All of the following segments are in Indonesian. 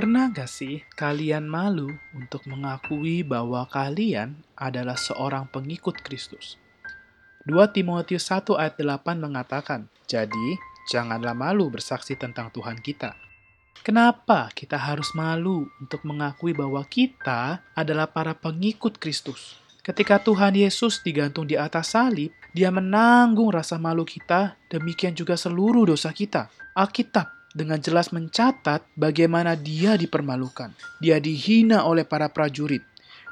Pernah gak sih kalian malu untuk mengakui bahwa kalian adalah seorang pengikut Kristus? 2 Timotius 1 ayat 8 mengatakan, Jadi, janganlah malu bersaksi tentang Tuhan kita. Kenapa kita harus malu untuk mengakui bahwa kita adalah para pengikut Kristus? Ketika Tuhan Yesus digantung di atas salib, dia menanggung rasa malu kita, demikian juga seluruh dosa kita. Alkitab dengan jelas mencatat bagaimana dia dipermalukan. Dia dihina oleh para prajurit.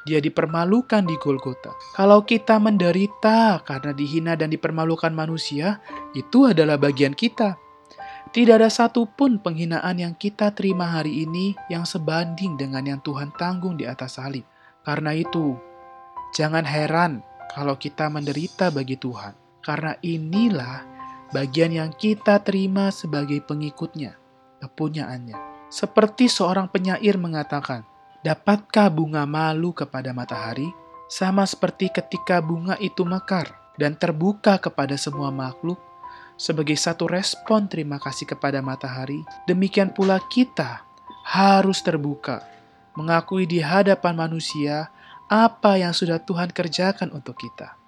Dia dipermalukan di Golgota. Kalau kita menderita karena dihina dan dipermalukan manusia, itu adalah bagian kita. Tidak ada satupun penghinaan yang kita terima hari ini yang sebanding dengan yang Tuhan tanggung di atas salib. Karena itu, jangan heran kalau kita menderita bagi Tuhan. Karena inilah bagian yang kita terima sebagai pengikutnya, kepunyaannya. Seperti seorang penyair mengatakan, Dapatkah bunga malu kepada matahari? Sama seperti ketika bunga itu mekar dan terbuka kepada semua makhluk, sebagai satu respon terima kasih kepada matahari, demikian pula kita harus terbuka, mengakui di hadapan manusia apa yang sudah Tuhan kerjakan untuk kita.